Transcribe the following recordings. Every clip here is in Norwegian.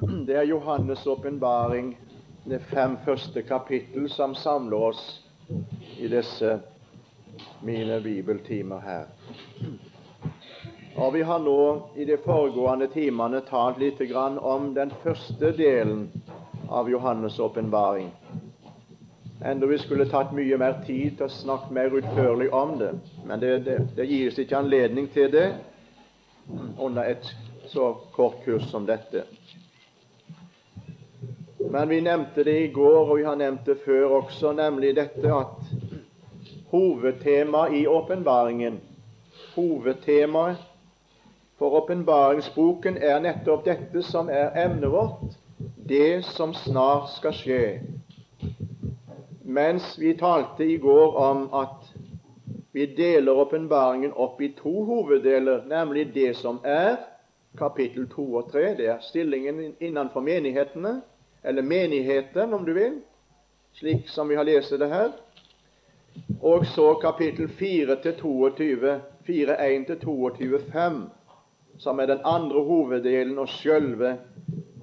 Det er Johannes' åpenbaring, det fem første kapittel, som samler oss i disse mine bibeltimer her. Og Vi har nå i de foregående timene talt litt om den første delen av Johannes' åpenbaring. Enda vi skulle tatt mye mer tid til å snakke mer utførlig om det. Men det, det, det gis ikke anledning til det under et så kort kurs som dette. Men vi nevnte det i går, og vi har nevnt det før også, nemlig dette at hovedtemaet i åpenbaringen Hovedtemaet for åpenbaringsboken er nettopp dette som er emnet vårt, det som snart skal skje. Mens vi talte i går om at vi deler åpenbaringen opp i to hoveddeler, nemlig det som er kapittel 2 og 3, det er stillingen innenfor menighetene, eller menigheten, om du vil, slik som vi har lest det her. Og så kapittel 4 til 22, 4.1 til 22.5, som er den andre hoveddelen og sjølve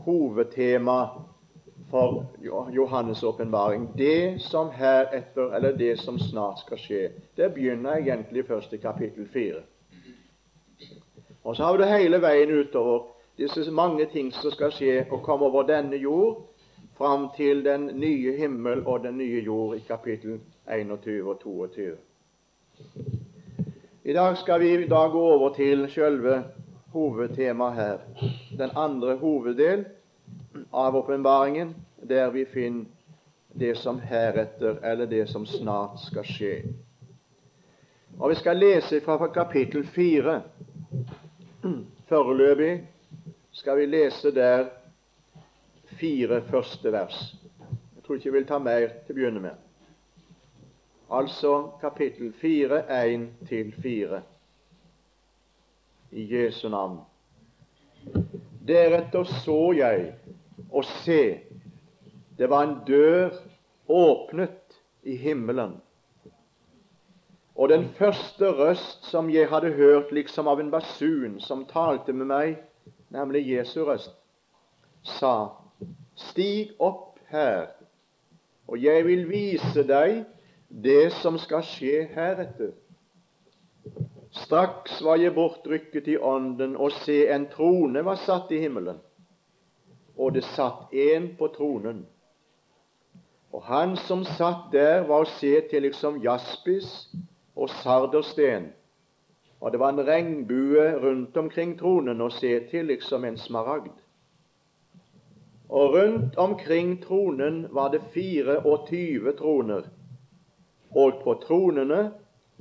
hovedtemaet for Johannes' åpenbaring. Det som heretter, eller det som snart skal skje. Det begynner egentlig først i kapittel 4. Og så har vi det hele veien utover disse mange ting som skal skje og komme over denne jord, fram til den nye himmel og den nye jord i kapittel 21 og 22. I dag skal vi da gå over til selve hovedtemaet her, den andre hoveddel av åpenbaringen, der vi finner det som heretter, eller det som snart skal skje. Og Vi skal lese fra kapittel 4. Foreløpig skal vi lese der fire første vers. Jeg tror ikke jeg vil ta mer til å begynne med. Altså kapittel 4, 1-4 i Jesu navn. Deretter så jeg og se, det var en dør åpnet i himmelen. Og den første røst som jeg hadde hørt liksom av en basun som talte med meg, nemlig Jesu røst, sa Stig opp her, og jeg vil vise deg det som skal skje heretter. Straks var jeg bortrykket i ånden, og se, en trone var satt i himmelen, og det satt en på tronen. Og han som satt der, var å se til liksom jaspis og sardersten, og det var en regnbue rundt omkring tronen å se til liksom en smaragd. Og rundt omkring tronen var det 24 troner, og på tronene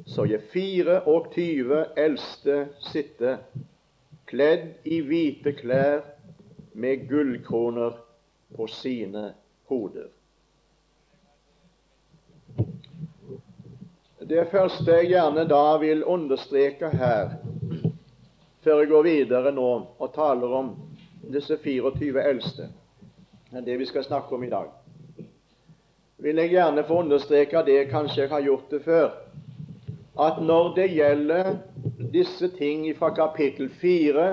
så jeg 24 eldste sitte, kledd i hvite klær med gullkroner på sine hoder. Det første jeg gjerne da vil understreke her, før jeg går videre nå og taler om disse 24 eldste, enn det vi skal snakke om i dag. Vil jeg gjerne få understreke det, kanskje jeg har gjort det før, at når det gjelder disse ting fra kapittel 4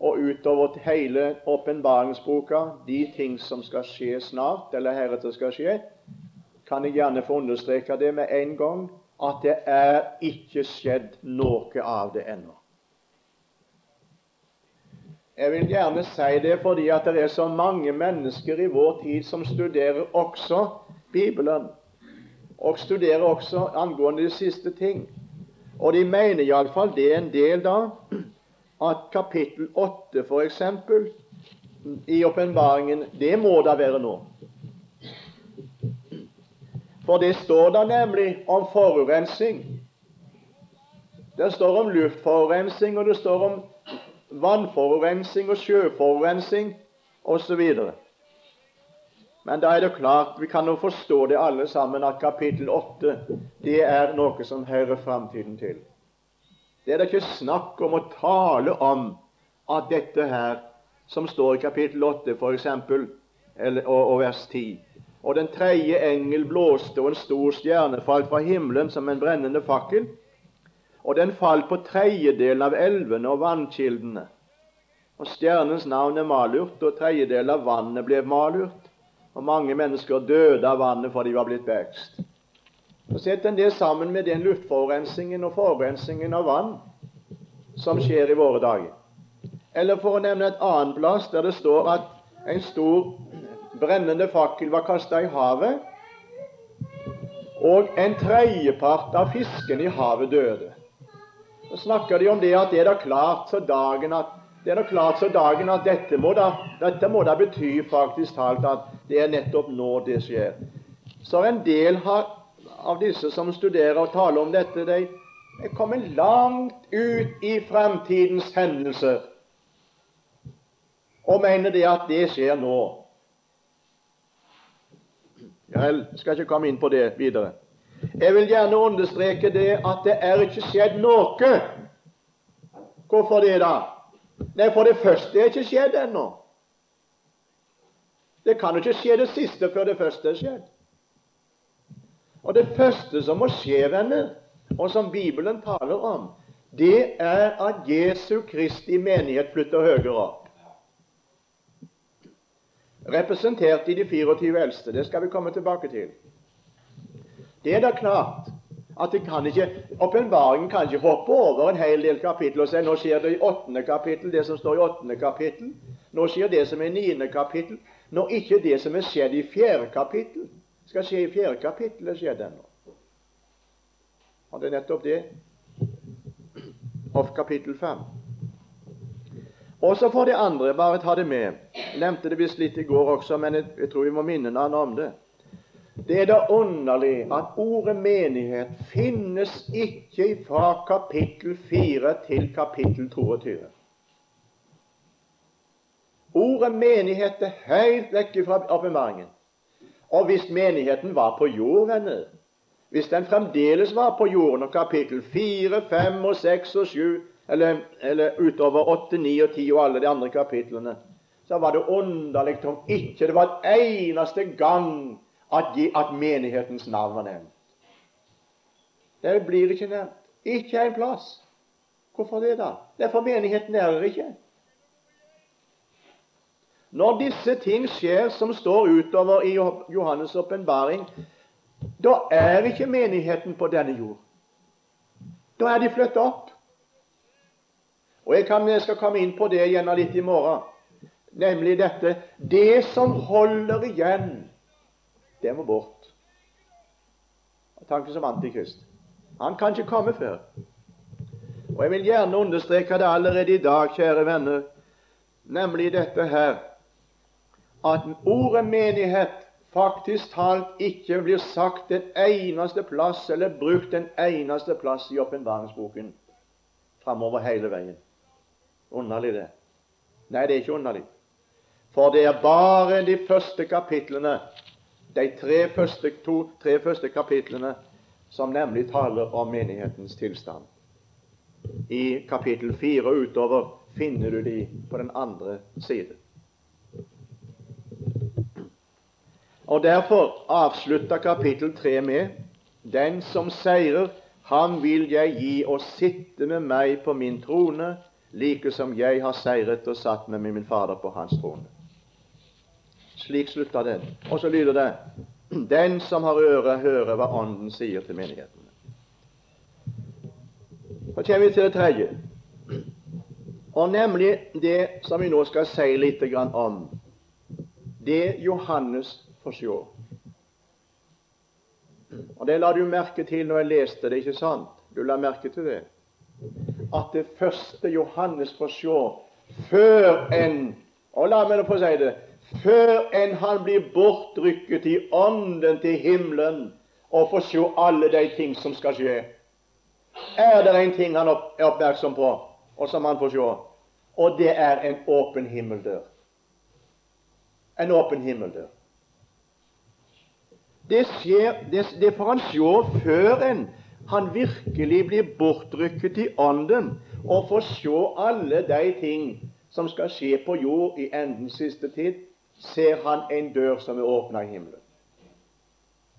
og utover hele åpenbaringsboka, de ting som skal skje snart, eller heretter skal skje, kan jeg gjerne få understreke det med en gang at det er ikke skjedd noe av det ennå. Jeg vil gjerne si det fordi at det er så mange mennesker i vår tid som studerer også Bibelen, og studerer også angående de siste ting. Og de mener iallfall det er en del da at kapittel 8 f.eks. i åpenbaringen, det må da være nå. For det står da nemlig om forurensning. Det står om luftforurensning, og det står om vannforurensning og sjøforurensning osv. Men da er det klart, vi kan jo forstå det alle sammen, at kapittel 8 det er noe som hører framtiden til. Det er da ikke snakk om å tale om at dette her, som står i kapittel 8 f.eks., og, og vers 10 Og den tredje engel blåste, og en stor stjerne falt fra himmelen som en brennende fakkel og den falt på tredjedelen av elvene og vannkildene. Og stjernens navn er malurt, og tredjedel av vannet ble malurt. Og mange mennesker døde av vannet for de var blitt vekst. Og Sett en det sammen med den luftforurensningen og forurensningen av vann som skjer i våre dager. Eller for å nevne et annet plass der det står at en stor brennende fakkel var kasta i havet, og en tredjepart av fisken i havet døde. Så snakker de om det at det er da klart så dagen at det er da klart så dagen at dette må da, dette må da bety faktisk talt at det er nettopp nå det skjer. Så en del har, av disse som studerer og taler om dette, de er kommet langt ut i fremtidens hendelser og mener det at det skjer nå. Jeg skal ikke komme inn på det videre. Jeg vil gjerne understreke det at det er ikke skjedd noe. Hvorfor det, da? Nei, for det første er ikke skjedd ennå. Det kan jo ikke skje det siste før det første er skjedd. Og det første som må skje, venner, og som Bibelen taler om, det er at Jesu Kristi menighet flytter høyere opp representert i de 24 eldste. Det skal vi komme tilbake til. Det er da klart at det kan ikke, åpenbaringen kan ikke hoppe over en hel del kapittel og si nå skjer det i åttende kapittel, det som står i åttende kapittel. Nå skjer det som er i niende kapittel. Når ikke det som er skjedd i fjerde kapittel, skal skje i fjerde kapittel, det skjedde ennå. Og det er nettopp det. Av kapittel fem. Og så for det andre, bare ta det med Jeg nevnte det visst litt i går også, men jeg, jeg tror vi må minne hverandre om det. Det er da underlig at ordet menighet finnes ikke fra kapittel 4 til kapittel 22. Ordet menighet er helt vekk fra åpenbaringen. Og hvis menigheten var på jord, venner, hvis den fremdeles var på jorden, og kapittel 4, 5 og 6 og 7 eller, eller utover 8, 9 og 10 og alle de andre kapitlene, så var det underlig om ikke det var en eneste gang at, at menighetens navn var nevnt. Det blir ikke nevnt. Ikke en plass. Hvorfor det, da? Det er for menigheten er ikke. Når disse ting skjer som står utover i Johannes' åpenbaring, da er ikke menigheten på denne jord. Da er de flyttet opp. Og jeg, kan, jeg skal komme inn på det igjen litt i morgen. Nemlig dette Det som holder igjen, det må bort. Tanken som antikrist. Han kan ikke komme før. Og Jeg vil gjerne understreke det allerede i dag, kjære venner, nemlig dette her at ordet menighet faktisk talt ikke blir sagt en eneste plass eller brukt en eneste plass i åpenbaringsboken framover hele veien. Underlig, det. Nei, det er ikke underlig. For det er bare de første kapitlene, de tre første, to, tre første kapitlene, som nemlig taler om menighetens tilstand. I kapittel fire utover finner du de på den andre side. Og Derfor avslutter kapittel tre med Den som seirer, han vil jeg gi å sitte med meg på min trone, like som jeg har seiret og satt med min Fader på hans trone. Slik slutter den. Og så lyder det Den som har øre, hører hva Ånden sier til menighetene. Så kommer vi til det tredje, og nemlig det som vi nå skal si litt om. Det Johannes får se. Og Det la du merke til når jeg leste det, ikke sant? Du la merke til det at det første Johannes får se før en og la meg få si det før enn han blir bortrykket i ånden til himmelen og får se alle de ting som skal skje, er det en ting han er oppmerksom på, og som han får se, og det er en åpen himmeldør. En åpen himmeldør. Det skjer, det, det får han se før en han virkelig blir bortrykket i ånden og får se alle de ting som skal skje på jord i endens siste tid, ser han en dør som er åpna i himmelen.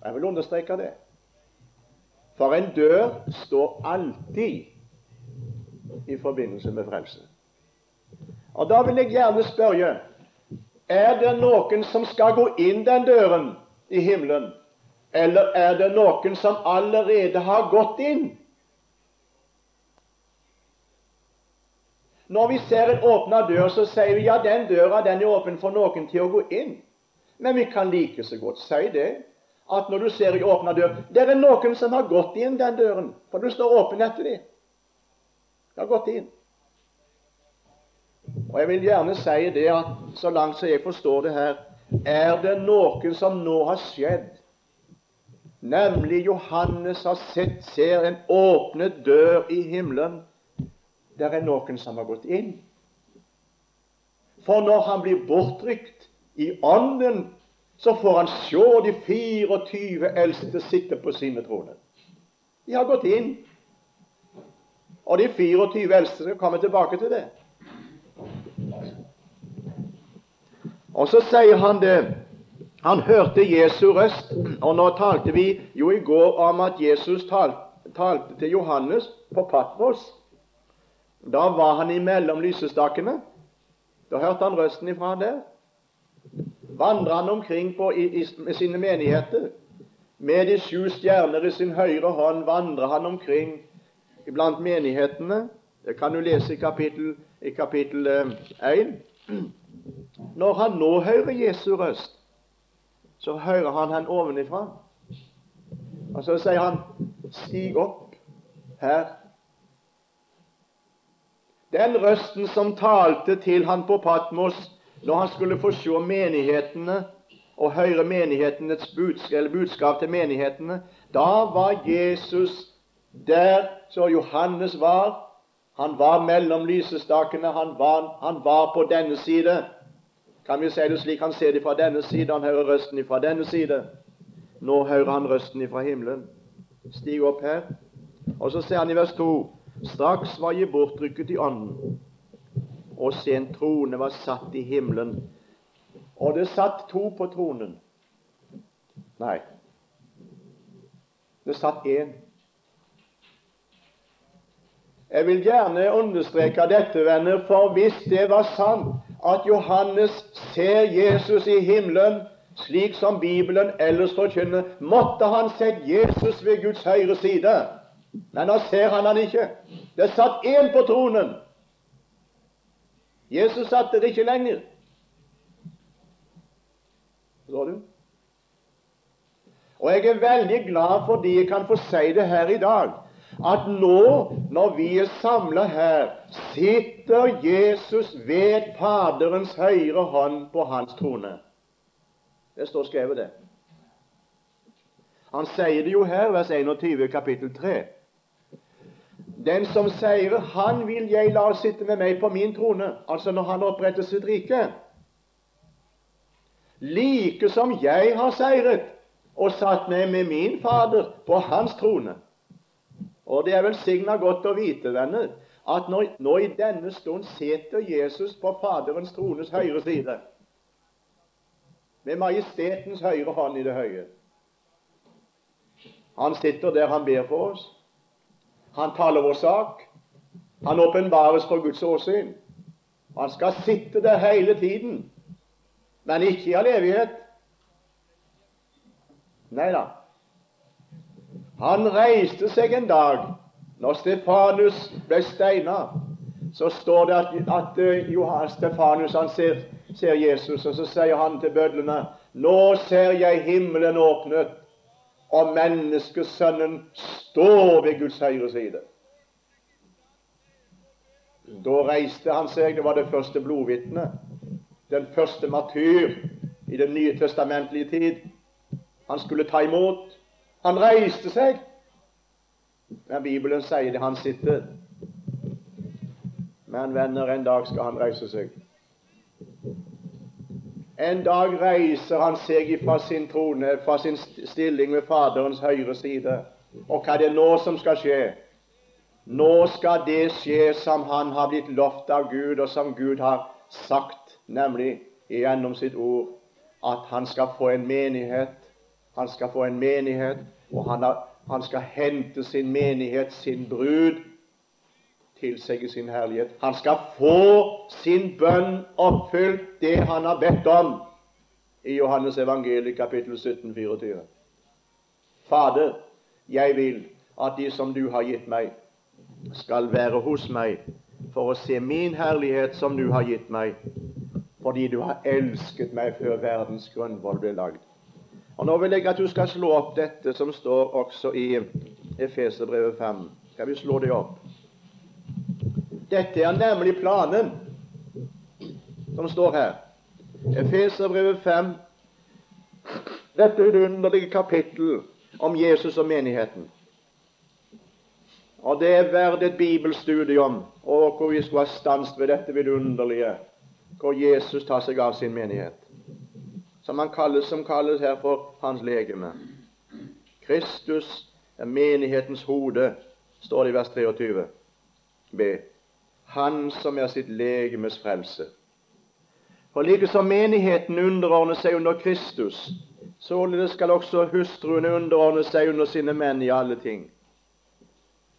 Jeg vil understreke det. For en dør står alltid i forbindelse med frelse. Og Da vil jeg gjerne spørre er det noen som skal gå inn den døren i himmelen, eller er det noen som allerede har gått inn? Når vi ser en åpna dør, så sier vi ja, den døra den er åpen for noen til å gå inn. Men vi kan like så godt si det at når du ser en åpna dør Det er noen som har gått inn den døren, for du står åpen etter dem. De har gått inn. Og Jeg vil gjerne si det at så langt som jeg forstår det her, er det noe som nå har skjedd. Nemlig Johannes har sett, ser en åpnet dør i himmelen. Der er noen som har gått inn. For når han blir bortrykt i ånden, så får han se de 24 eldste sitte på sine troner. De har gått inn. Og de 24 eldste skal komme tilbake til det. Og så sier han det Han hørte Jesu røst. Og nå talte vi jo i går om at Jesus talte, talte til Johannes på Patmos. Da var han imellom lysestakene. Da hørte han røsten ifra der. Vandra han omkring på, i, i, med sine menigheter. Med de sju stjerner i sin høyre hånd vandra han omkring iblant menighetene. Det kan du lese i kapittel, i kapittel 1. Eh, når han nå hører Jesu røst, så hører han han ovenifra. Og så sier han, 'Stig opp her'. Den røsten som talte til han på Patmos når han skulle få se menighetene og høre menighetenes budskap, budskap til menighetene, da var Jesus der som Johannes var. Han var mellom lysestakene. Han var, han var på denne side. Kan vi si det slik? Han ser det fra denne side, han hører røsten fra denne side. Nå hører han røsten fra himmelen. Stig opp her. Og så ser han i vers 2.: Straks var jeg bortrykket i ånden, og se en trone var satt i himmelen. Og det satt to på tronen. Nei, det satt én. Jeg vil gjerne understreke dette, venner, for hvis det var sant at Johannes ser Jesus i himmelen, slik som Bibelen ellers forkynner, måtte han sett Jesus ved Guds høyre side. Men nå ser han han ikke. Det satt én på tronen. Jesus satt der ikke lenger. Forstår du? Og jeg er veldig glad fordi jeg kan få si det her i dag at nå, når vi er samla her, sitter Jesus ved Faderens høyre hånd på hans trone. Det står skrevet, det. Han sier det jo her, vers 21, kapittel 3. Den som sier 'Han vil jeg la sitte med meg på min trone', altså når han oppretter sitt rike, like som jeg har seiret og satt meg med min Fader på hans trone. Og det er velsigna godt å vite, venner, at nå, nå i denne stund sitter Jesus på Faderens trones høyre side. Med majestetens høyre hånd i det høye. Han sitter der han ber for oss. Han taler vår sak. Han åpenbares for Guds åsyn. Han skal sitte der hele tiden, men ikke i all evighet. Nei da. Han reiste seg en dag når Stefanus ble steina. Så står det at, at uh, Stefanus han ser, ser, Jesus, og så sier han til bødlene Nå ser jeg himmelen åpnet, og menneskesønnen står ved Guds høyre side. Da reiste han seg. Det var det første blodvitnet. Den første martyr i den nye testamentlige tid. Han skulle ta imot han reiste seg. Men Bibelen sier det, han sitter. Men venner, en dag skal han reise seg. En dag reiser han seg fra sin trone, fra sin stilling ved Faderens høyre side. Og hva er det nå som skal skje? Nå skal det skje som han har blitt lovt av Gud, og som Gud har sagt, nemlig gjennom sitt ord, at han skal få en menighet han skal få en menighet, og han, har, han skal hente sin menighet, sin brud, til seg i sin herlighet. Han skal få sin bønn oppfylt, det han har bedt om, i Johannes evangeliet kapittel 17, 24. Fader, jeg vil at de som du har gitt meg, skal være hos meg for å se min herlighet som du har gitt meg, fordi du har elsket meg før verdens grunnvoll ble lagd. Og Nå vil jeg at du skal slå opp dette som står også i Efeserbrevet 5. Skal vi slå det opp? Dette er nemlig planen som står her. Efeserbrevet 5. Dette underlige kapittel om Jesus og menigheten. Og det er verdt et bibelstudium, og hvor vi skulle ha stanset ved dette vidunderlige, hvor Jesus tar seg av sin menighet, som han kalles, som kalles her for hans legeme. Kristus er menighetens hode, står det i vers 23 b. Han som er sitt legemes frelse. For like som menigheten underordner seg under Kristus, således skal også hustruene underordne seg under sine menn i alle ting.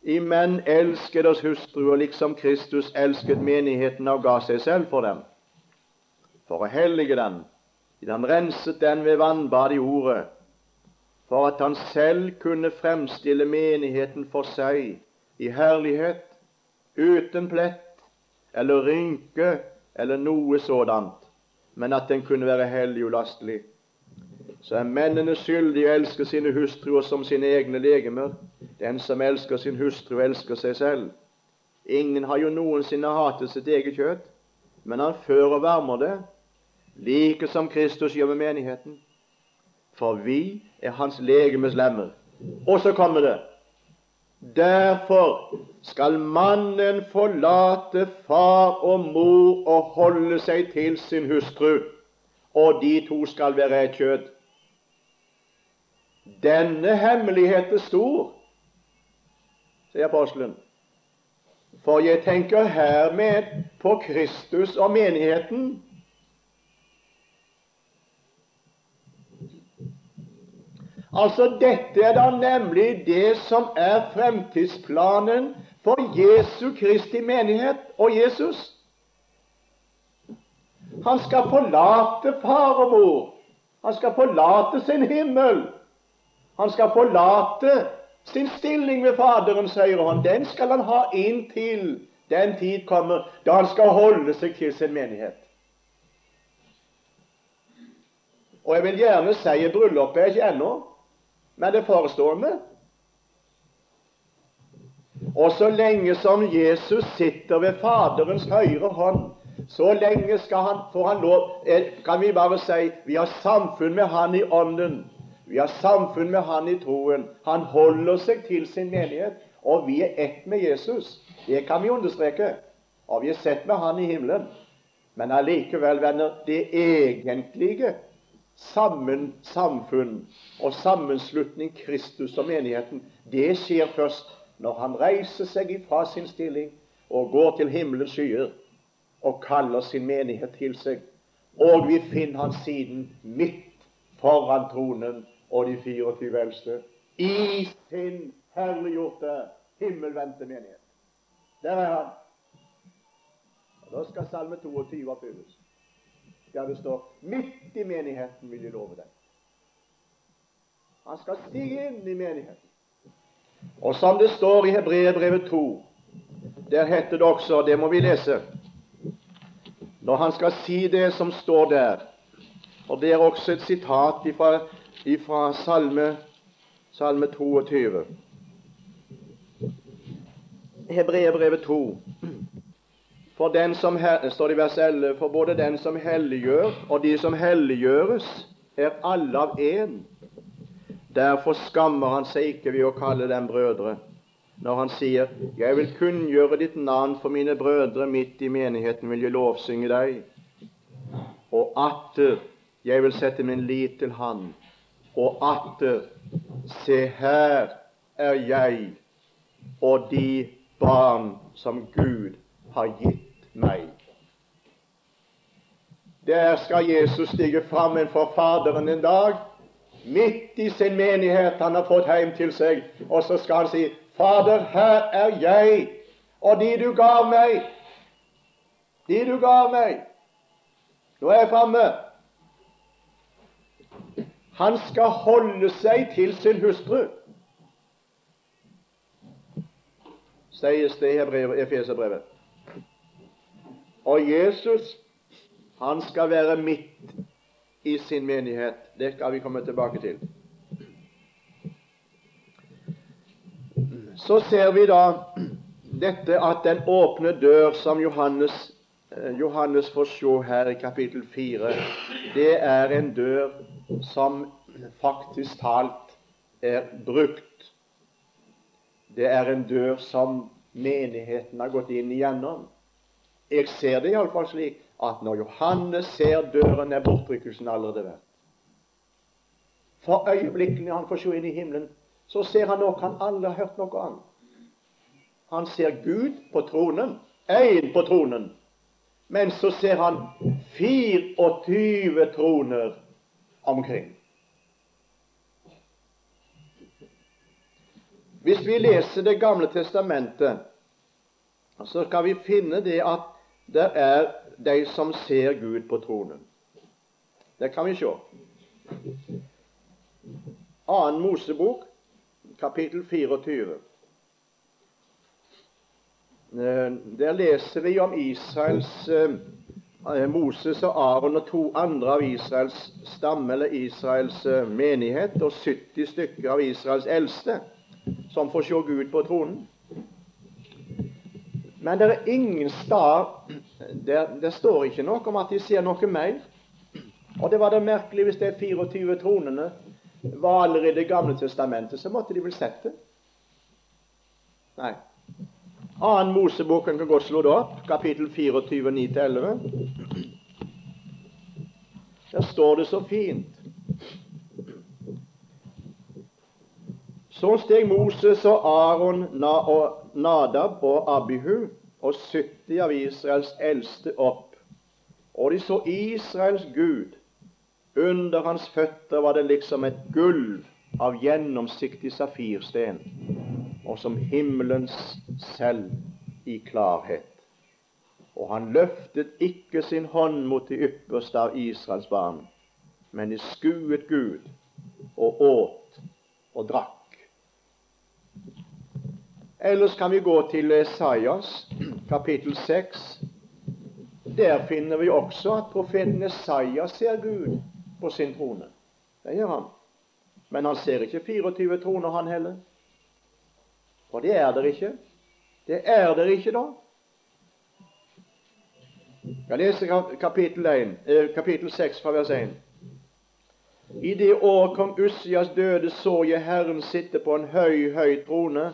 I menn elsket oss hustruer liksom Kristus elsket menigheten og ga seg selv for dem, for å hellige den, til han renset den ved vannbad i ordet, for at han selv kunne fremstille menigheten for seg i herlighet, uten plett eller rynke eller noe sådant, men at den kunne være hellig og lastelig. Så er mennene skyldige å elske sine hustruer som sine egne legemer. Den som elsker sin hustru, elsker seg selv. Ingen har jo noensinne hatet sitt eget kjøtt, men han fører og varmer det, like som Kristus gjør med menigheten. For vi er hans legemes lemmer. Og så kommer det Derfor skal mannen forlate far og mor og holde seg til sin hustru, og de to skal være et kjød. Denne hemmelighet er stor, sier apostelen. For jeg tenker hermed på Kristus og menigheten. Altså, Dette er da nemlig det som er fremtidsplanen for Jesu Kristi menighet og Jesus. Han skal forlate far og mor. Han skal forlate sin himmel. Han skal forlate sin stilling ved Faderens høyre hånd. Den skal han ha inntil den tid kommer da han skal holde seg til sin menighet. Og jeg vil gjerne si at bryllupet er ikke ennå men det forestående. Og så lenge som Jesus sitter ved Faderens høyre hånd, så lenge skal han, får han lov eh, Kan vi bare si vi har samfunn med Han i ånden. Vi har samfunn med Han i troen. Han holder seg til sin menighet, og vi er ett med Jesus. Det kan vi understreke. Og vi er sett med Han i himmelen. Men allikevel, venner, det egentlige sammen samfunn og sammenslutning Kristus og menigheten, det skjer først når han reiser seg ifra sin stilling og går til himmelens skyer og kaller sin menighet til seg. Og vi finner han siden midt foran tronen og de 24 eldste i sin herliggjorte, himmelvendte menighet. Der er han. Og Da skal Salme 22 oppfylles. Ja, det står 'midt i menigheten vil jeg love deg'. Han skal stige inn i menigheten. Og som det står i Hebreerbrevet 2, der heter det også, det må vi lese, når han skal si det som står der Og det er også et sitat fra salme, salme 22. Hebreerbrevet 2. For den som står i vers 11, for både den som helliggjør, og de som helliggjøres, er alle av én. Derfor skammer han seg ikke ved å kalle dem brødre, når han sier:" Jeg vil kunngjøre ditt navn for mine brødre, midt i menigheten vil jeg lovsynge deg. Og atter jeg vil sette min lit til Han. Og atter se her er jeg og de barn som Gud har gitt meg. Der skal Jesus stige fram for Faderen en dag, midt i sin menighet han har fått hjem til seg, og så skal han si, Fader, her er jeg, Og de du gav meg, de du gav meg Nå er jeg framme. Han skal holde seg til sin hustru, sies det i Efeserbrevet. Og Jesus, han skal være midt i sin menighet. Det skal vi komme tilbake til. Så ser vi da dette at den åpne dør som Johannes, eh, Johannes får se her i kapittel 4, det er en dør som faktisk talt er brukt. Det er en dør som menigheten har gått inn igjennom. Jeg ser det iallfall slik at når Johannes ser døren, er bortrykkelsen allerede vært. For øyeblikkene han får se inn i himmelen, så ser han noe han aldri har hørt noe annet. Han ser Gud på tronen, én på tronen, men så ser han 24 troner omkring. Hvis vi leser Det gamle testamentet, så skal vi finne det at det er de som ser Gud på tronen. Det kan vi se. Annen Mosebok, kapittel 24. Eh, der leser vi om Israels eh, Moses og Aron og to andre av Israels stamme, eller Israels eh, menighet, og 70 stykker av Israels eldste, som får se Gud på tronen. Men det er ingen stad det, det står ikke noe om at de ser noe mer. Og det var det merkelig hvis de 24 tronene var allerede i Det gamle testamentet, så måtte de vel sett det. Nei. Annen Mosebok kan godt slå det opp, kapittel 24, 9-11. Der står det så fint. Så steg Moses og Aron og Nadab og Abihu og 70 av Israels eldste opp, og de så Israels Gud. Under hans føtter var det liksom et gulv av gjennomsiktig safirsten, og som himmelens selv i klarhet. Og han løftet ikke sin hånd mot de ypperste av Israels barn, men de skuet Gud og åt og drakk. Ellers kan vi gå til Esaias kapittel 6. Der finner vi også at profeten Esaias ser Gud på sin trone. Det gjør han. Men han ser ikke 24 troner, han heller. For det er der ikke. Det er der ikke, da. Jeg leser kapittel, 1, eh, kapittel 6 fra vers 1. I det år kong Ussias døde, så jeg Herren sitte på en høy, høy trone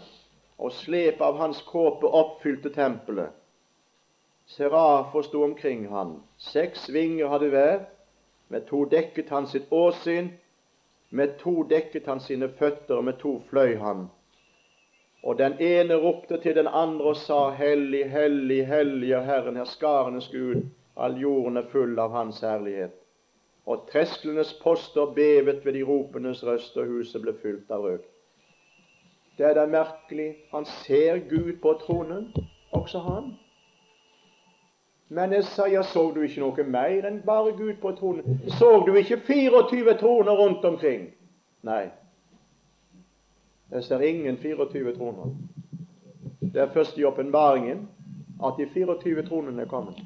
og slepet av hans kåpe oppfylte tempelet. Serafer sto omkring han. Seks vinger hadde hver. Med to dekket han sitt åsyn, med to dekket han sine føtter, og med to fløy han. Og den ene ropte til den andre og sa, Hellig, hellig, hellig er Herren, herskarenes Gud, all jorden er full av Hans herlighet. Og tresklenes poster bevet ved de ropendes røst, og huset ble fylt av røk. Det er da merkelig. Han ser Gud på tronen, også han. Men Esaias, så du ikke noe mer enn bare Gud på tronen? Så du ikke 24 troner rundt omkring? Nei. Jeg ser ingen 24 troner. Det er først i åpenbaringen at de 24 tronene er kommet.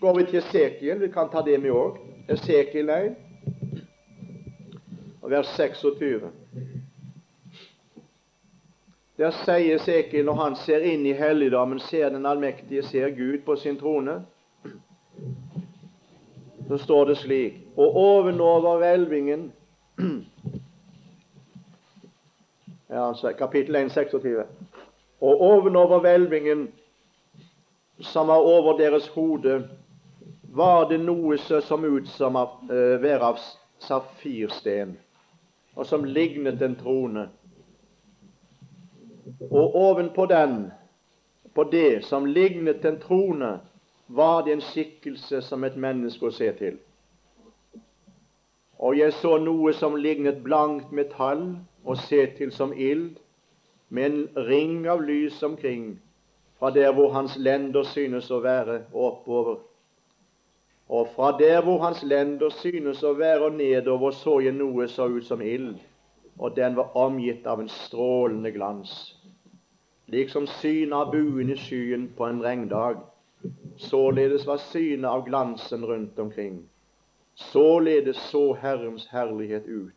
Går vi til Esekiel, vi kan ta det med òg. Esekiel 1, vers 26. Der sier Sekel, når han ser inn i helligdommen, ser den allmektige, ser Gud på sin trone, så står det slik Og ovenover hvelvingen ja, Kapittel 1, 26. Og ovenover hvelvingen som var over deres hode, var det noe som ut som av, være av safirsten, og som lignet en trone. Og ovenpå den, på det som lignet en trone, var det en skikkelse som et menneske å se til. Og jeg så noe som lignet blankt metall å se til som ild, med en ring av lys omkring, fra der hvor hans lender synes å være, og oppover. Og fra der hvor hans lender synes å være og nedover, så jeg noe så ut som ild, og den var omgitt av en strålende glans. Liksom synet av buen i skyen på en regndag. Således var synet av glansen rundt omkring. Således så Herrens herlighet ut,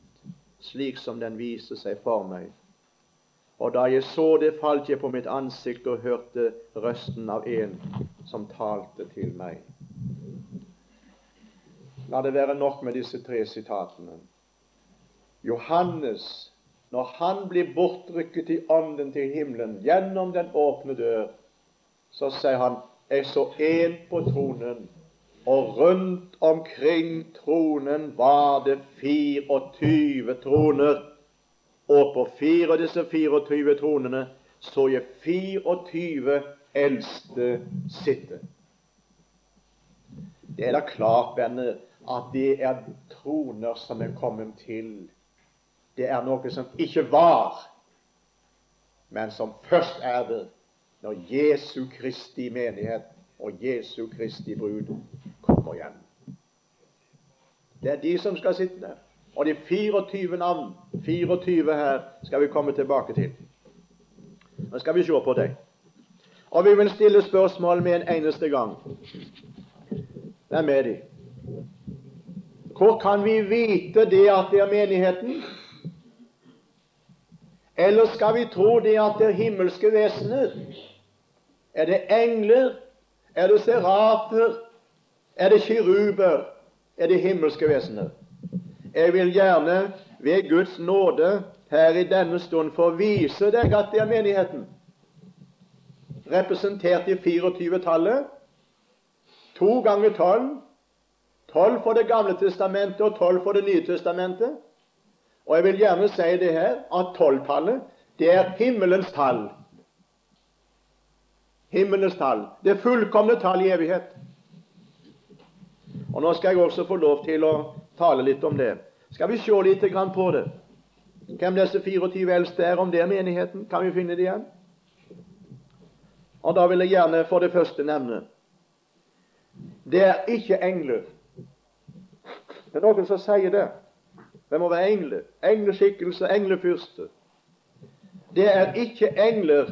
slik som den viste seg for meg. Og da jeg så det, falt jeg på mitt ansikt og hørte røsten av en som talte til meg. La det være nok med disse tre sitatene. Johannes, når han blir bortrykket i ånden til himmelen gjennom den åpne dør, så sier han jeg så én på tronen, og rundt omkring tronen var det 24 troner. Og på fire av disse 24 tronene så jeg 24 eldste sitte. Det er da klart, venner, at det er troner som er kommet til. Det er noe som ikke var, men som først er det når Jesu Kristi menighet og Jesu Kristi brud kommer hjem. Det er de som skal sitte der. Og de 24 navn, 24 her, skal vi komme tilbake til. Nå skal vi se på dem. Og vi vil stille spørsmål med en eneste gang. Hvem er de? Hvor kan vi vite det at det er menigheten? Eller skal vi tro det at det er himmelske vesener? Er det engler? Er det serafer? Er det kiruber? Er det himmelske vesener? Jeg vil gjerne ved Guds nåde her i denne stund få vise deg at det er menigheten. Representert i 24-tallet. To ganger tolv. Tolv for Det gamle testamentet og tolv for Det nye testamentet. Og jeg vil gjerne si det her at tolvtallet, det er himmelens tall. Himmelens tall. Det fullkomne tall i evighet. Og Nå skal jeg også få lov til å tale litt om det. Skal vi se litt på det? Hvem disse 24 eldste er, om det er menigheten? Kan vi finne det igjen? Og Da vil jeg gjerne for det første nevne det er ikke engler. Det er noen som sier det. Det må være engler. Engleskikkelse, englefyrste. Det er ikke engler,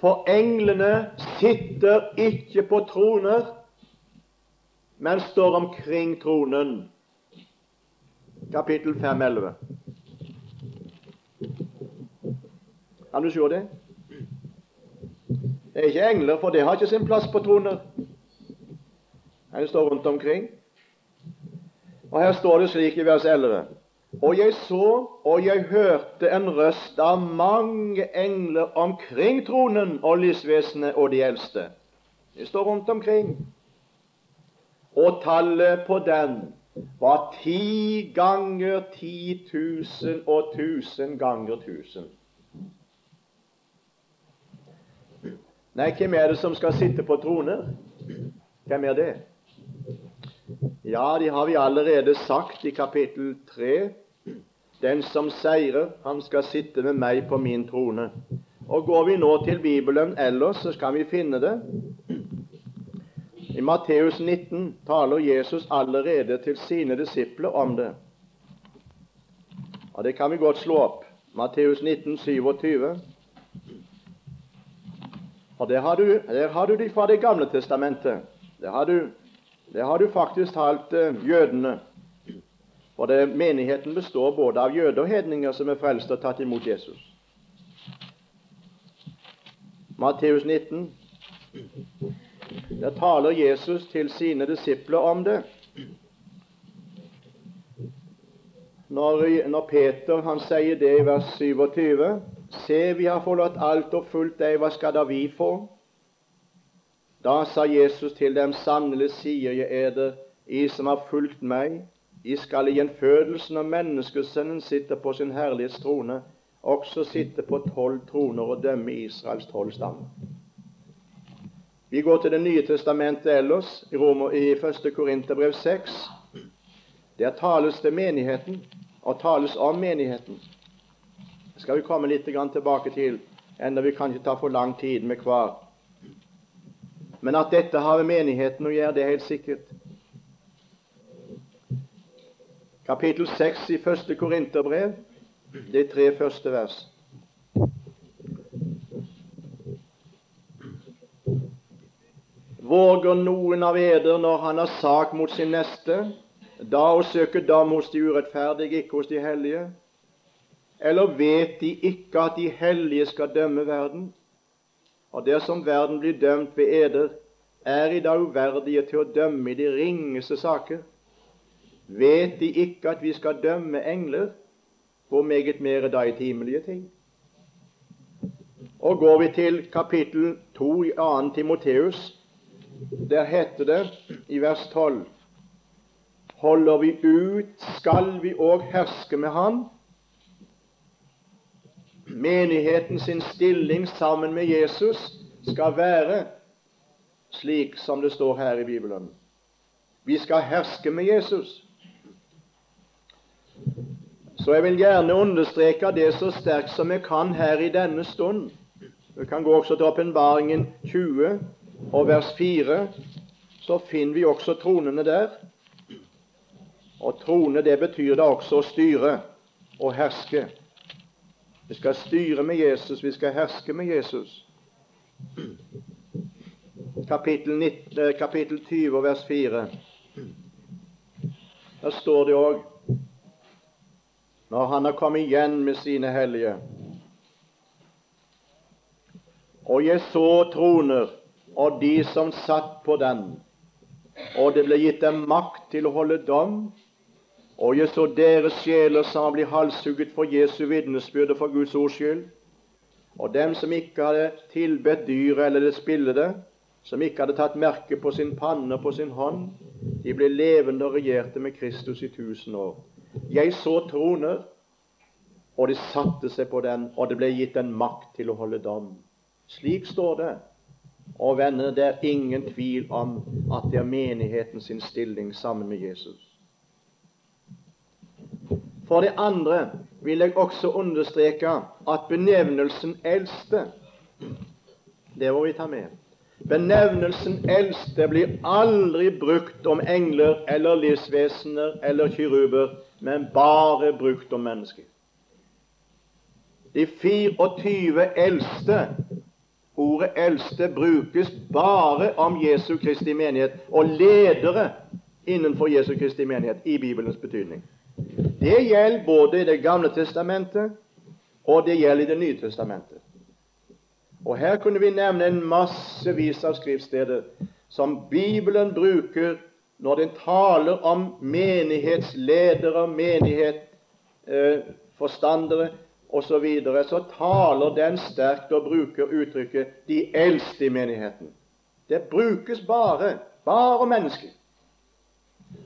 for englene sitter ikke på troner, men står omkring tronen kapittel 5, 11. Kan du se det? Det er ikke engler, for det har ikke sin plass på troner. Det står rundt omkring. Og Her står det slik i vers 11.: Og jeg så og jeg hørte en røst av mange engler omkring tronen og lysvesenet og de eldste. De står rundt omkring. Og tallet på den var ti ganger ti tusen og tusen ganger tusen. Nei, hvem er det som skal sitte på troner? Hvem er det? Ja, det har vi allerede sagt i kapittel 3. Den som seirer, han skal sitte med meg på min trone. Og Går vi nå til Bibelen ellers, så skal vi finne det i Matteus 19 taler Jesus allerede til sine disipler om det. Og Det kan vi godt slå opp. Matteus 19, 27. Og der har, du, der har du de fra Det gamle testamentet. Der har du, der har du faktisk talt uh, jødene. For det, menigheten består både av jøder og hedninger som er frelst og tatt imot Jesus. Matteus 19. Der taler Jesus til sine disipler om det. Når, når Peter han sier det i vers 27 Se, vi har forlatt alt og fulgt deg, hva skal da vi få? Da sa Jesus til dem, sannelig sier jeg eder, I som har fulgt meg, I skal i gjenfødelsen når menneskesønnen sitter på sin herlighetstrone, også sitte på tolv troner og dømme Israels tolv stammer. Vi går til Det nye testamentet ellers, i, Romer, i 1. Korinterbrev 6. Der tales det menigheten, og tales om menigheten. Det skal vi komme litt tilbake til enda vi kan ikke ta for lang tid med hver. Men at dette har med menigheten å gjøre, det er helt sikkert. Kapittel 6 i første Korinterbrev, de tre første vers. Våger noen av eder når han har sak mot sin neste, da å søke dom hos de urettferdige, ikke hos de hellige? Eller vet de ikke at de hellige skal dømme verden? Og dersom verden blir dømt ved eder, er i dag uverdige til å dømme i de ringeste saker. Vet de ikke at vi skal dømme engler, hvor meget mer da i timelige ting? Og går vi til kapittel 2 i 2. Timoteus, der heter det i vers 12 Holder vi ut, skal vi òg herske med Han. Menigheten sin stilling sammen med Jesus skal være slik som det står her i Bibelen. Vi skal herske med Jesus. Så jeg vil gjerne understreke det så sterkt som jeg kan her i denne stund. Vi kan gå også til åpenbaringen 20, og vers 4, så finner vi også tronene der. Og trone, det betyr da også å styre og herske. Vi skal styre med Jesus, vi skal herske med Jesus. Kapittel, 19, eh, kapittel 20, vers 4. Der står det òg når han har kommet igjen med sine hellige. Og jeg så troner og de som satt på den. Og det ble gitt dem makt til å holde dom. Og jeg så deres sjeler som ble halshugget for Jesu vitnesbyrd for Guds ords skyld. Og dem som ikke hadde tilbedt dyret eller det spillede, som ikke hadde tatt merke på sin panne og på sin hånd, de ble levende og regjerte med Kristus i tusen år. Jeg så troner, og de satte seg på den, og det ble gitt en makt til å holde dom. Slik står det. Og venner, det er ingen tvil om at det er menigheten sin stilling sammen med Jesus. For det andre vil jeg også understreke at benevnelsen eldste Det må vi ta med. Benevnelsen eldste blir aldri brukt om engler eller livsvesener eller kiruber, men bare brukt om mennesker. De 24 eldste Ordet eldste brukes bare om Jesu Kristi menighet og ledere innenfor Jesu Kristi menighet i Bibelens betydning. Det gjelder både i Det gamle testamentet og det gjelder i Det nye testamentet. Og Her kunne vi nevne en massevis av skriftsteder som Bibelen bruker når den taler om menighetsledere, menighetsforstandere, eh, osv., så, så taler den sterkt og bruker uttrykket 'de eldste i menigheten'. Det brukes bare bare mennesker.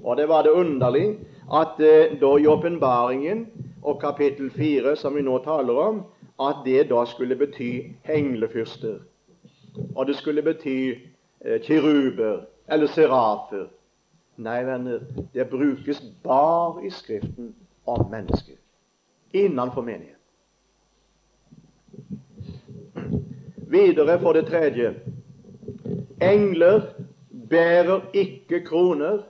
Og det var det underlig at eh, da i åpenbaringen og kapittel 4, som vi nå taler om, at det da skulle bety henglefyrster. Og det skulle bety eh, kiruber eller serafer. Nei, venner, det brukes bare i Skriften om mennesker innenfor menighet. Videre for det tredje engler bærer ikke kroner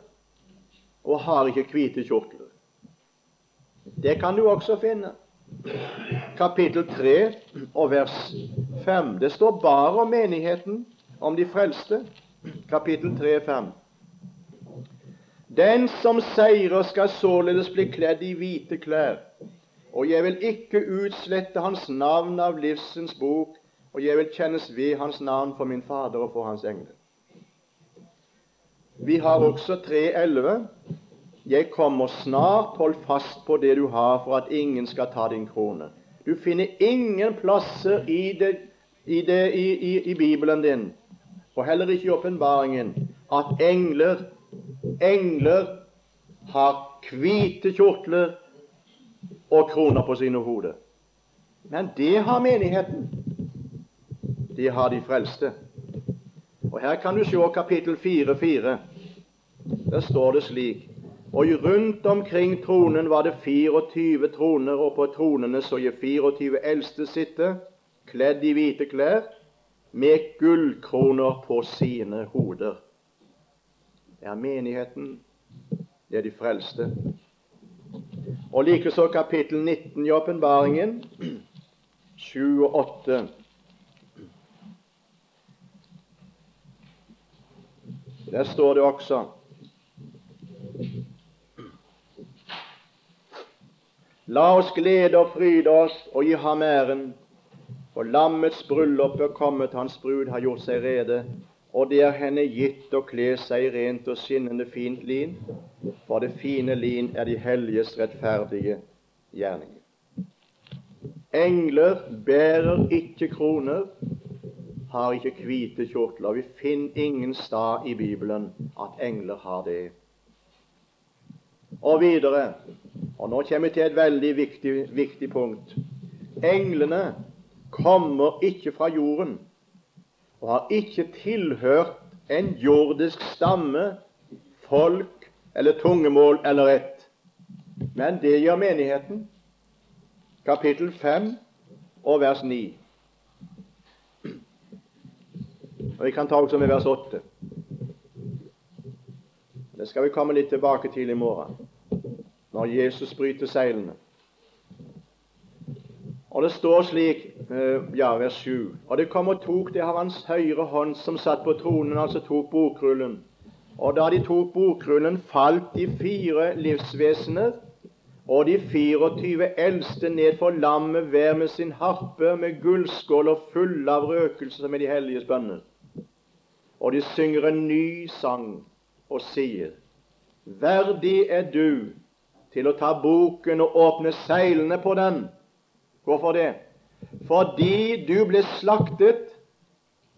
og har ikke hvite kjortler. Det kan du også finne. Kapittel 3 og vers 5. Det står bare om menigheten, om de frelste. Kapittel 3, 5. Den som seirer, skal således bli kledd i hvite klær, og jeg vil ikke utslette hans navn av livsens bok, og jeg vil kjennes ved hans navn for min Fader og for hans engler. Vi har også 3.11. Jeg kommer snart, hold fast på det du har, for at ingen skal ta din krone. Du finner ingen plasser i, det, i, det, i, i Bibelen din, og heller ikke i åpenbaringen, at engler, engler har hvite kjortler og kroner på sine hoder. Men det har menigheten de har de frelste. Og Her kan du se kapittel 4.4. Der står det slik Og rundt omkring tronen var det 24 troner, og på tronene så jeg 24 eldste sitte, kledd i hvite klær, med gullkroner på sine hoder. Det er menigheten, det er de frelste. Og likeså kapittel 19 i åpenbaringen, 7 og 8. Der står det også La oss glede og fryde oss og gi ham æren, for lammets bryllup er kommet, hans brud har gjort seg rede, og det er henne gitt å kle seg i rent og skinnende fint lin, for det fine lin er de helliges rettferdige gjerninger. Engler bærer ikke kroner, har ikke hvite kjortler. Vi finner ingen stad i Bibelen at engler har det. Og videre, og nå kommer vi til et veldig viktig, viktig punkt. Englene kommer ikke fra jorden og har ikke tilhørt en jordisk stamme, folk eller tungemål eller ett. Men det gjør menigheten. Kapittel 5 og vers 9. Og Vi kan ta også med vers 8. Det skal vi komme litt tilbake til i morgen, når Jesus bryter seilene. Og det står slik, eh, ja, vers 7 Og det kom og tok det av hans høyre hånd som satt på tronen, altså tok bokrullen. Og da de tok bokrullen, falt de fire livsvesener og de 24 eldste ned for lammet hver med sin harpe, med gullskåler fulle av røkelse med de hellige bønner og de synger en ny sang og sier Verdig er du til å ta boken og åpne seilene på den. Hvorfor det? Fordi du ble slaktet,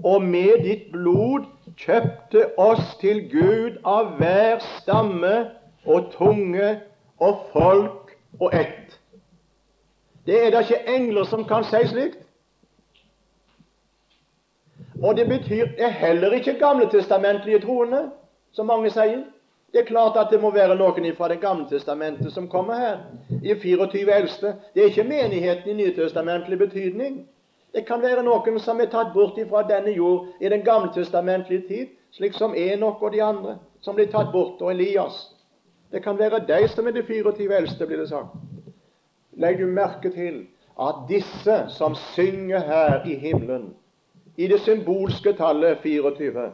og med ditt blod kjøpte oss til Gud av hver stamme og tunge og folk og ett. Det er da ikke engler som kan si slikt. Og det betyr det er heller ikke gamletestamentlige troende, som mange sier. Det er klart at det må være noen fra Det gamle testamentet som kommer her. I 24 eldste. Det er ikke menigheten i nytestamentlig betydning. Det kan være noen som er tatt bort fra denne jord i den gammeltestamentlige tid, slik som Enok og de andre som blir tatt bort, og Elias. Det kan være de som er de 24 eldste, blir det sagt. Legg du merke til at disse som synger her i himmelen, i det symbolske tallet 24.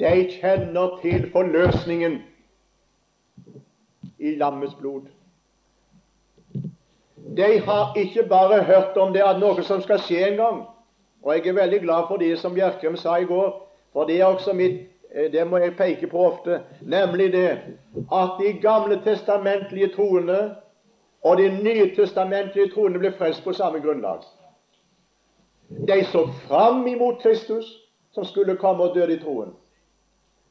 De kjenner til forløsningen i lammets blod. De har ikke bare hørt om det at noe som skal skje en gang. Og jeg er veldig glad for det som Bjerkreim sa i går, for det er også mitt eh, det må jeg peke på ofte, nemlig det at de gamle testamentlige troende og de nye testamentlige troende ble frelst på samme grunnlag. De så fram imot Kristus, som skulle komme og døde i troen.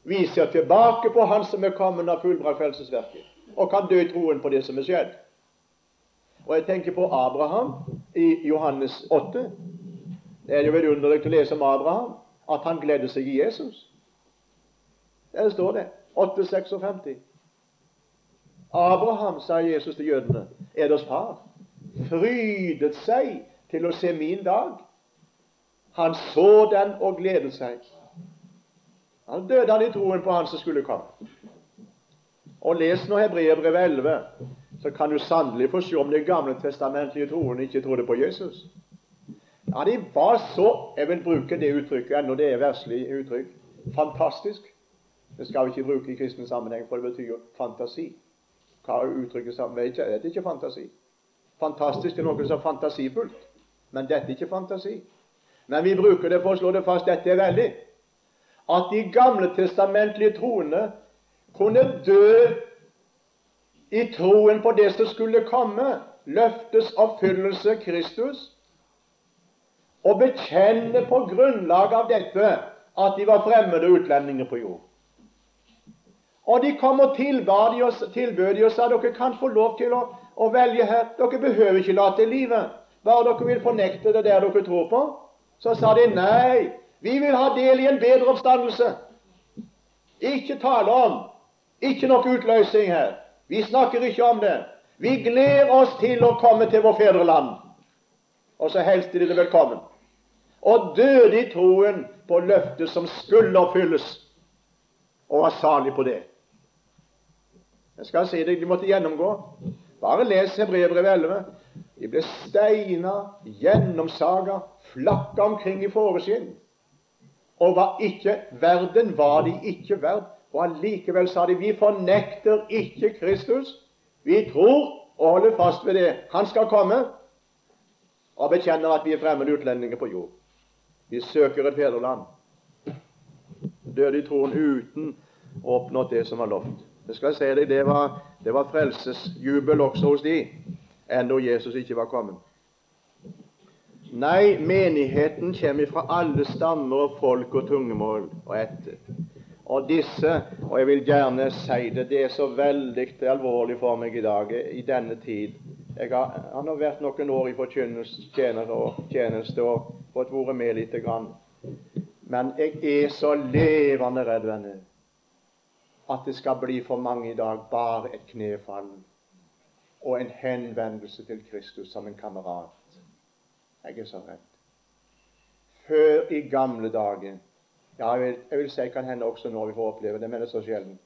Vi ser tilbake på Han som er kommet av fullbrakt frelsesverket, og kan dø i troen på det som er skjedd. Og jeg tenker på Abraham i Johannes 8. Det er jo vidunderlig å lese om Abraham, at han gledde seg i Jesus. Der står det. 8,56. Abraham, sa Jesus til jødene, er deres far, frydet seg til å se min dag. Han så den og gledet seg. Han døde han i troen på han som skulle komme. Og Les nå Hebreerbrevet 11, så kan du sannelig få se om de gamle testamentlige troende ikke trodde på Jesus. Ja, De var så Jeg vil bruke det uttrykket, ennå det er verslig uttrykk. Fantastisk. Det skal vi ikke bruke i kristen sammenheng, for det betyr fantasi. Hva er uttrykket sammen? Ikke, det er ikke fantasi. Fantastisk er noe som er fantasifullt, men dette er ikke fantasi. Men vi bruker det for å slå det fast dette er veldig at de gamle testamentlige troende kunne dø i troen på det som skulle komme, løftes oppfyllelse Kristus, og bekjenne på grunnlag av dette at de var fremmede utlendinger på jord. Og de kom og tilbød de oss, de og sa dere kan få lov til å, å velge her. Dere behøver ikke late livet, bare dere vil fornekte det der dere tror på. Så sa de nei, vi vil ha del i en bedre oppstandelse. Ikke tale om. Ikke noe utløsning her. Vi snakker ikke om det. Vi gleder oss til å komme til vår fedreland. Og så helst de det velkommen. og døde i troen på løftet som skulle oppfylles, og var salig på det. Jeg skal si det, De måtte gjennomgå. Bare les Hebrevet 11. De ble steina, gjennomsaga, flakka omkring i fåreskinn. Og var ikke verden var de ikke verd. Og allikevel sa de vi fornekter ikke Kristus. Vi tror og holder fast ved det. Han skal komme. Og bekjenner at vi er fremmede utlendinger på jord. Vi søker et fedreland. Døde i troen uten å oppnå det som var lovt. Det skal jeg si deg, det var, det var frelsesjubel også hos de, enda Jesus ikke var kommet. Nei, menigheten kommer fra alle stammer og folk og tungemål og etter. Og disse, og jeg vil gjerne si det, det er så veldig alvorlig for meg i dag, i denne tid. Jeg har, har vært noen år i forkynnelse og tjeneste og fått vært med lite grann. Men jeg er så levende redd, venner at det skal bli for mange i dag bare et knefall og en henvendelse til Kristus som en kamerat. Jeg er så redd. Før i gamle dager ja, jeg vil, jeg vil si kan hende også når vi får oppleve det, men det er så sjelden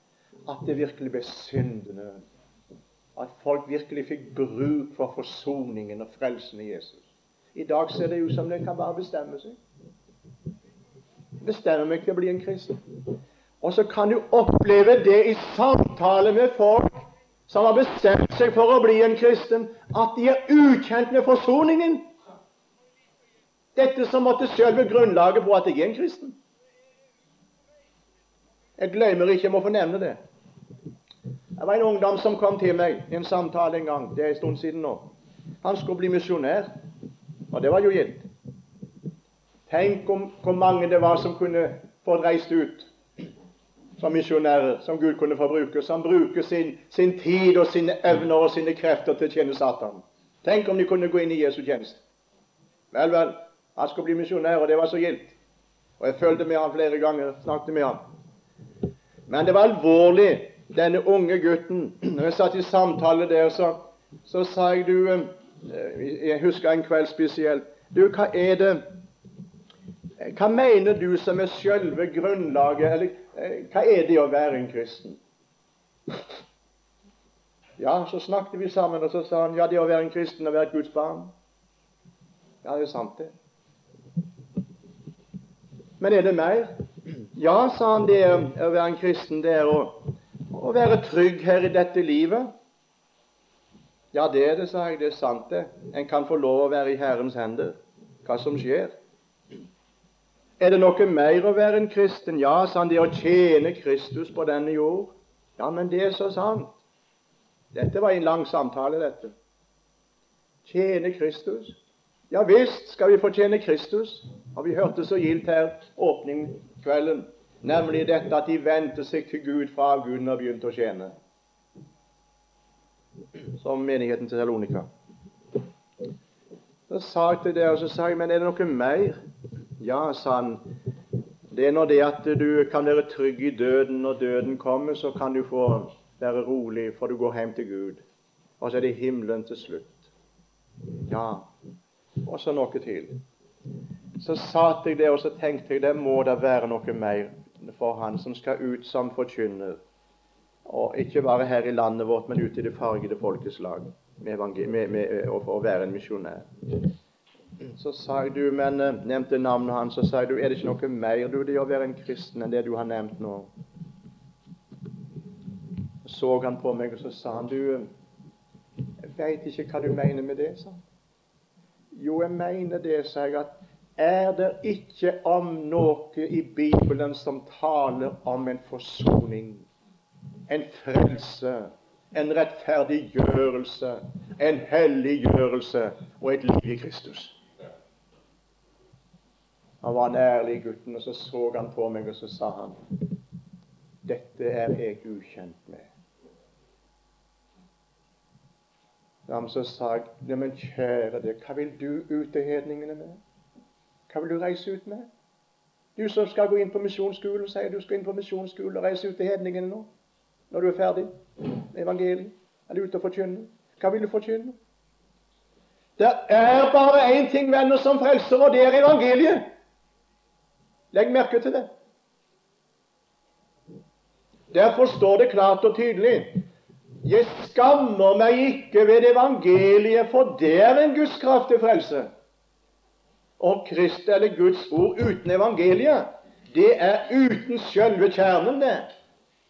at det virkelig ble syndende. At folk virkelig fikk bruk for forsoningen og frelsen i Jesus. I dag ser det ut som det kan bare bestemme seg. Bestemme meg til å bli en kristen. Og så kan du oppleve det i samtale med folk som har bestemt seg for å bli en kristen, at de er ukjent med forsoningen. Dette som måtte være grunnlaget på at jeg er en kristen. Jeg glemmer ikke, jeg må få nevne det. Det var en ungdom som kom til meg i en samtale en gang. Det er en stund siden nå. Han skulle bli misjonær, og det var jo gitt. Tenk om hvor mange det var som kunne fått reist ut som misjonærer som Gud kunne få bruke, som bruker sin, sin, tid og sine evner og sine krefter til å tjene Satan. Tenk om de kunne gå inn i Jesu tjeneste. Vel, vel, han skulle bli misjonær, og det var så gildt. Og jeg følte med han flere ganger, snakket med han. Men det var alvorlig, denne unge gutten. Når jeg satt i samtale der, så, så sa jeg du eh, Jeg husker en kveld spesielt. Du, hva er det Hva mener du som er selve grunnlaget eller Eh, hva er det å være en kristen? Ja, så snakket vi sammen, og så sa han ja, det å være en kristen og være et Guds barn. Ja, det er sant, det. Men er det mer? Ja, sa han, det å være en kristen, det er å, å være trygg her i dette livet. Ja, det er det, sa jeg. Det er sant, det. En kan få lov å være i Herrens hender, hva som skjer. Er det noe mer å være en kristen? Ja, sa han, det å tjene Kristus på denne jord. Ja, men det er så sant. Dette var en lang samtale, dette. Tjene Kristus. Ja visst skal vi fortjene Kristus. Og vi hørte så gildt her åpningskvelden, nemlig dette at de vendte seg til Gud fra avguden og begynte å tjene. Som menigheten til Salonika. Så sa jeg til dere, så sa jeg, men er det noe mer? Ja, sa han, det er når det at du kan være trygg i døden. Når døden kommer, så kan du få være rolig, for du går hjem til Gud. Og så er det himmelen til slutt. Ja, og så noe til. Så satt jeg der og så tenkte jeg det må da være noe mer for han som skal ut som forkynner. Og ikke bare her i landet vårt, men ute i det fargede folkeslag med, med, med, å være en misjonær. Så sa jeg du, men uh, nevnte navnet hans, så sa jeg du, er det ikke noe mer du det å være en kristen enn det du har nevnt nå? Så han på meg, og så sa han du, jeg veit ikke hva du mener med det, sa han. Jo, jeg mener det, sa jeg, at er det ikke om noe i Bibelen som taler om en forsoning, en frelse, en rettferdiggjørelse, en helliggjørelse og et liv i Kristus? Han var en ærlig gutten, og så så han på meg, og så sa han Dette er jeg ukjent med. Ja, men så sa jeg men kjære deg, hva vil du ut til hedningene med? Hva vil du reise ut med? Du som skal gå inn på misjonsskolen, sier du skal inn på misjonsskolen og reise ut til hedningene nå. Når du er ferdig med evangeliet. Er du ute og forkynne. Hva vil du forkynne? Det er bare én ting, venner, som frelser, og det er evangeliet. Legg merke til det. Derfor står det klart og tydelig Jeg skammer meg ikke ved evangeliet, for det er en Guds kraft til frelse. Og Krist eller Guds ord uten evangeliet, det er uten selve kjernen, det.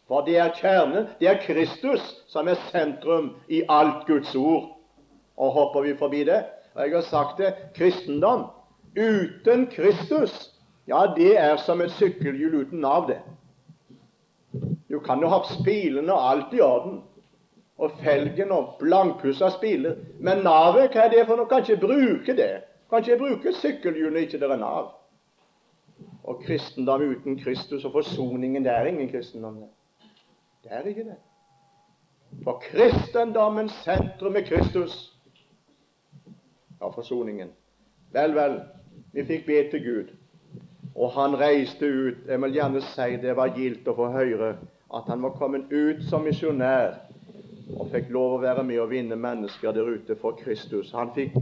For det er kjernen, det er Kristus som er sentrum i alt Guds ord. Og hopper vi forbi det? Og jeg har sagt det kristendom uten Kristus, ja, det er som et sykkelhjul uten nav, det. Du kan jo ha spilene og alt i orden, og felgen og blankpussa spiler, men navet, hva er det for noe? Kan ikke bruke det. Kan jeg bruker sykkelhjulet ikke dere er nav. Og kristendom uten Kristus og forsoningen, det er ingen kristendom. det. Er ikke det. For kristendommens sentrum er Kristus. Ja, forsoningen. Vel, vel, vi fikk be til Gud, og han reiste ut. Jeg vil gjerne si det var gildt å få høre at han var kommet ut som misjonær og fikk lov å være med og vinne mennesker der ute for Kristus. Han fikk,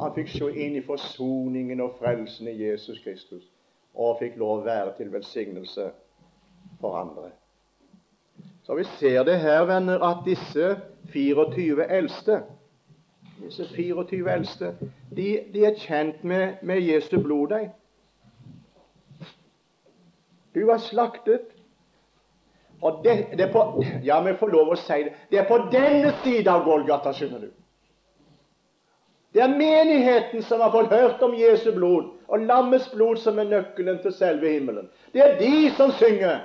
han fikk se inn i forsoningen og frelsen i Jesus Kristus, og fikk lov å være til velsignelse for andre. Så vi ser det her, venner, at disse 24 eldste disse 24 eldste de, de er kjent med, med Jesu blod, de. Du var slaktet. Og det, det, er på Ja, vi får lov å si det. Det er på denne siden av Golgata, skjønner du. Det er menigheten som har fått hørt om Jesu blod, og lammets blod som er nøkkelen til selve himmelen. Det er de som synger.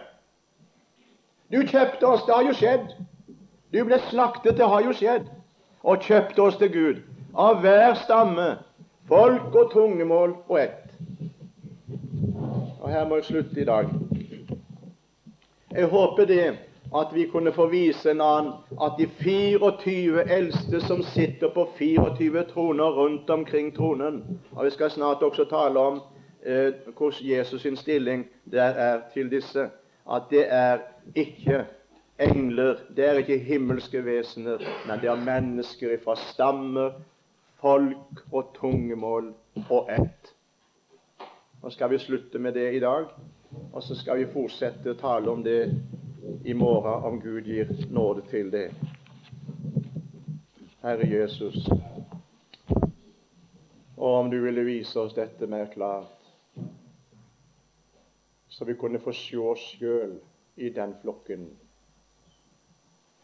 Du kjøpte oss, det har jo skjedd. Du ble slaktet, det har jo skjedd. Og kjøpte oss til Gud av hver stamme, folk og tungemål og ett. Og her må jeg slutte i dag. Jeg håper det at vi kunne få vise en annen at de 24 eldste som sitter på 24 troner rundt omkring tronen Og vi skal snart også tale om eh, hvordan Jesus sin stilling der er til disse. At det er ikke engler, det er ikke himmelske vesener, men det er mennesker fra stammer, folk og tungemål og ett. Nå skal vi slutte med det i dag, og så skal vi fortsette å tale om det i morgen, om Gud gir nåde til det. Herre Jesus, og om du ville vise oss dette mer klart, så vi kunne få se oss sjøl i den flokken.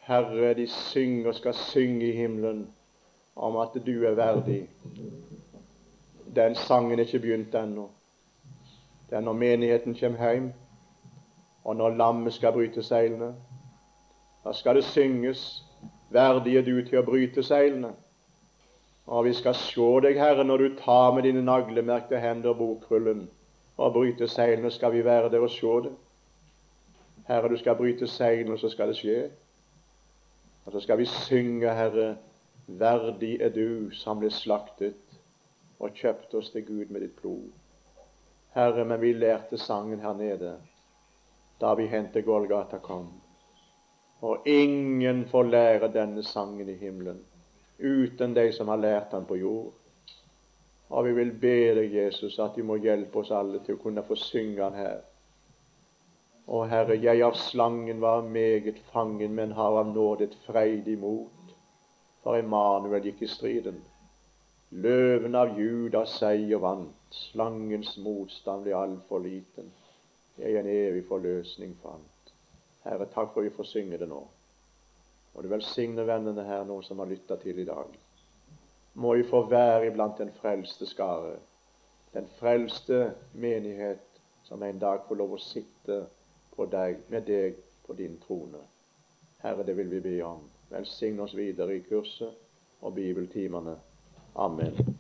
Herre, de synger og skal synge i himmelen om at du er verdig. Den sangen er ikke begynt ennå. Det er når menigheten kommer hjem, og når lammet skal bryte seilene. Da skal det synges 'Verdig er du til å bryte seilene'. Og vi skal se deg, Herre, når du tar med dine naglemerkte hender bokrullen og bryter seilene, skal vi være der og se det. Herre, du skal bryte seilene, så skal det skje. Og så skal vi synge, Herre, verdig er du som ble slaktet og kjøpte oss til Gud med ditt blod. Herre, men vi lærte sangen her nede da vi hentet Golgata kom. Og ingen får lære denne sangen i himmelen uten de som har lært den på jord. Og vi vil be deg, Jesus, at du må hjelpe oss alle til å kunne få synge den her. Å Herre, jeg av slangen var meget fangen, men har av nåde et freidig mot. For Emanuel gikk i striden. Løven av Juda seier vant. Slangens motstand ble altfor liten. Jeg en evig forløsning fant. Herre, takk for at vi får synge det nå. Og du velsigne vennene her nå som har lytta til i dag må vi få være iblant den frelste skare, den frelste menighet som en dag får lov å sitte deg, med deg på din trone. Herre, det vil vi be om. Velsign oss videre i kurset og bibeltimene. Amen.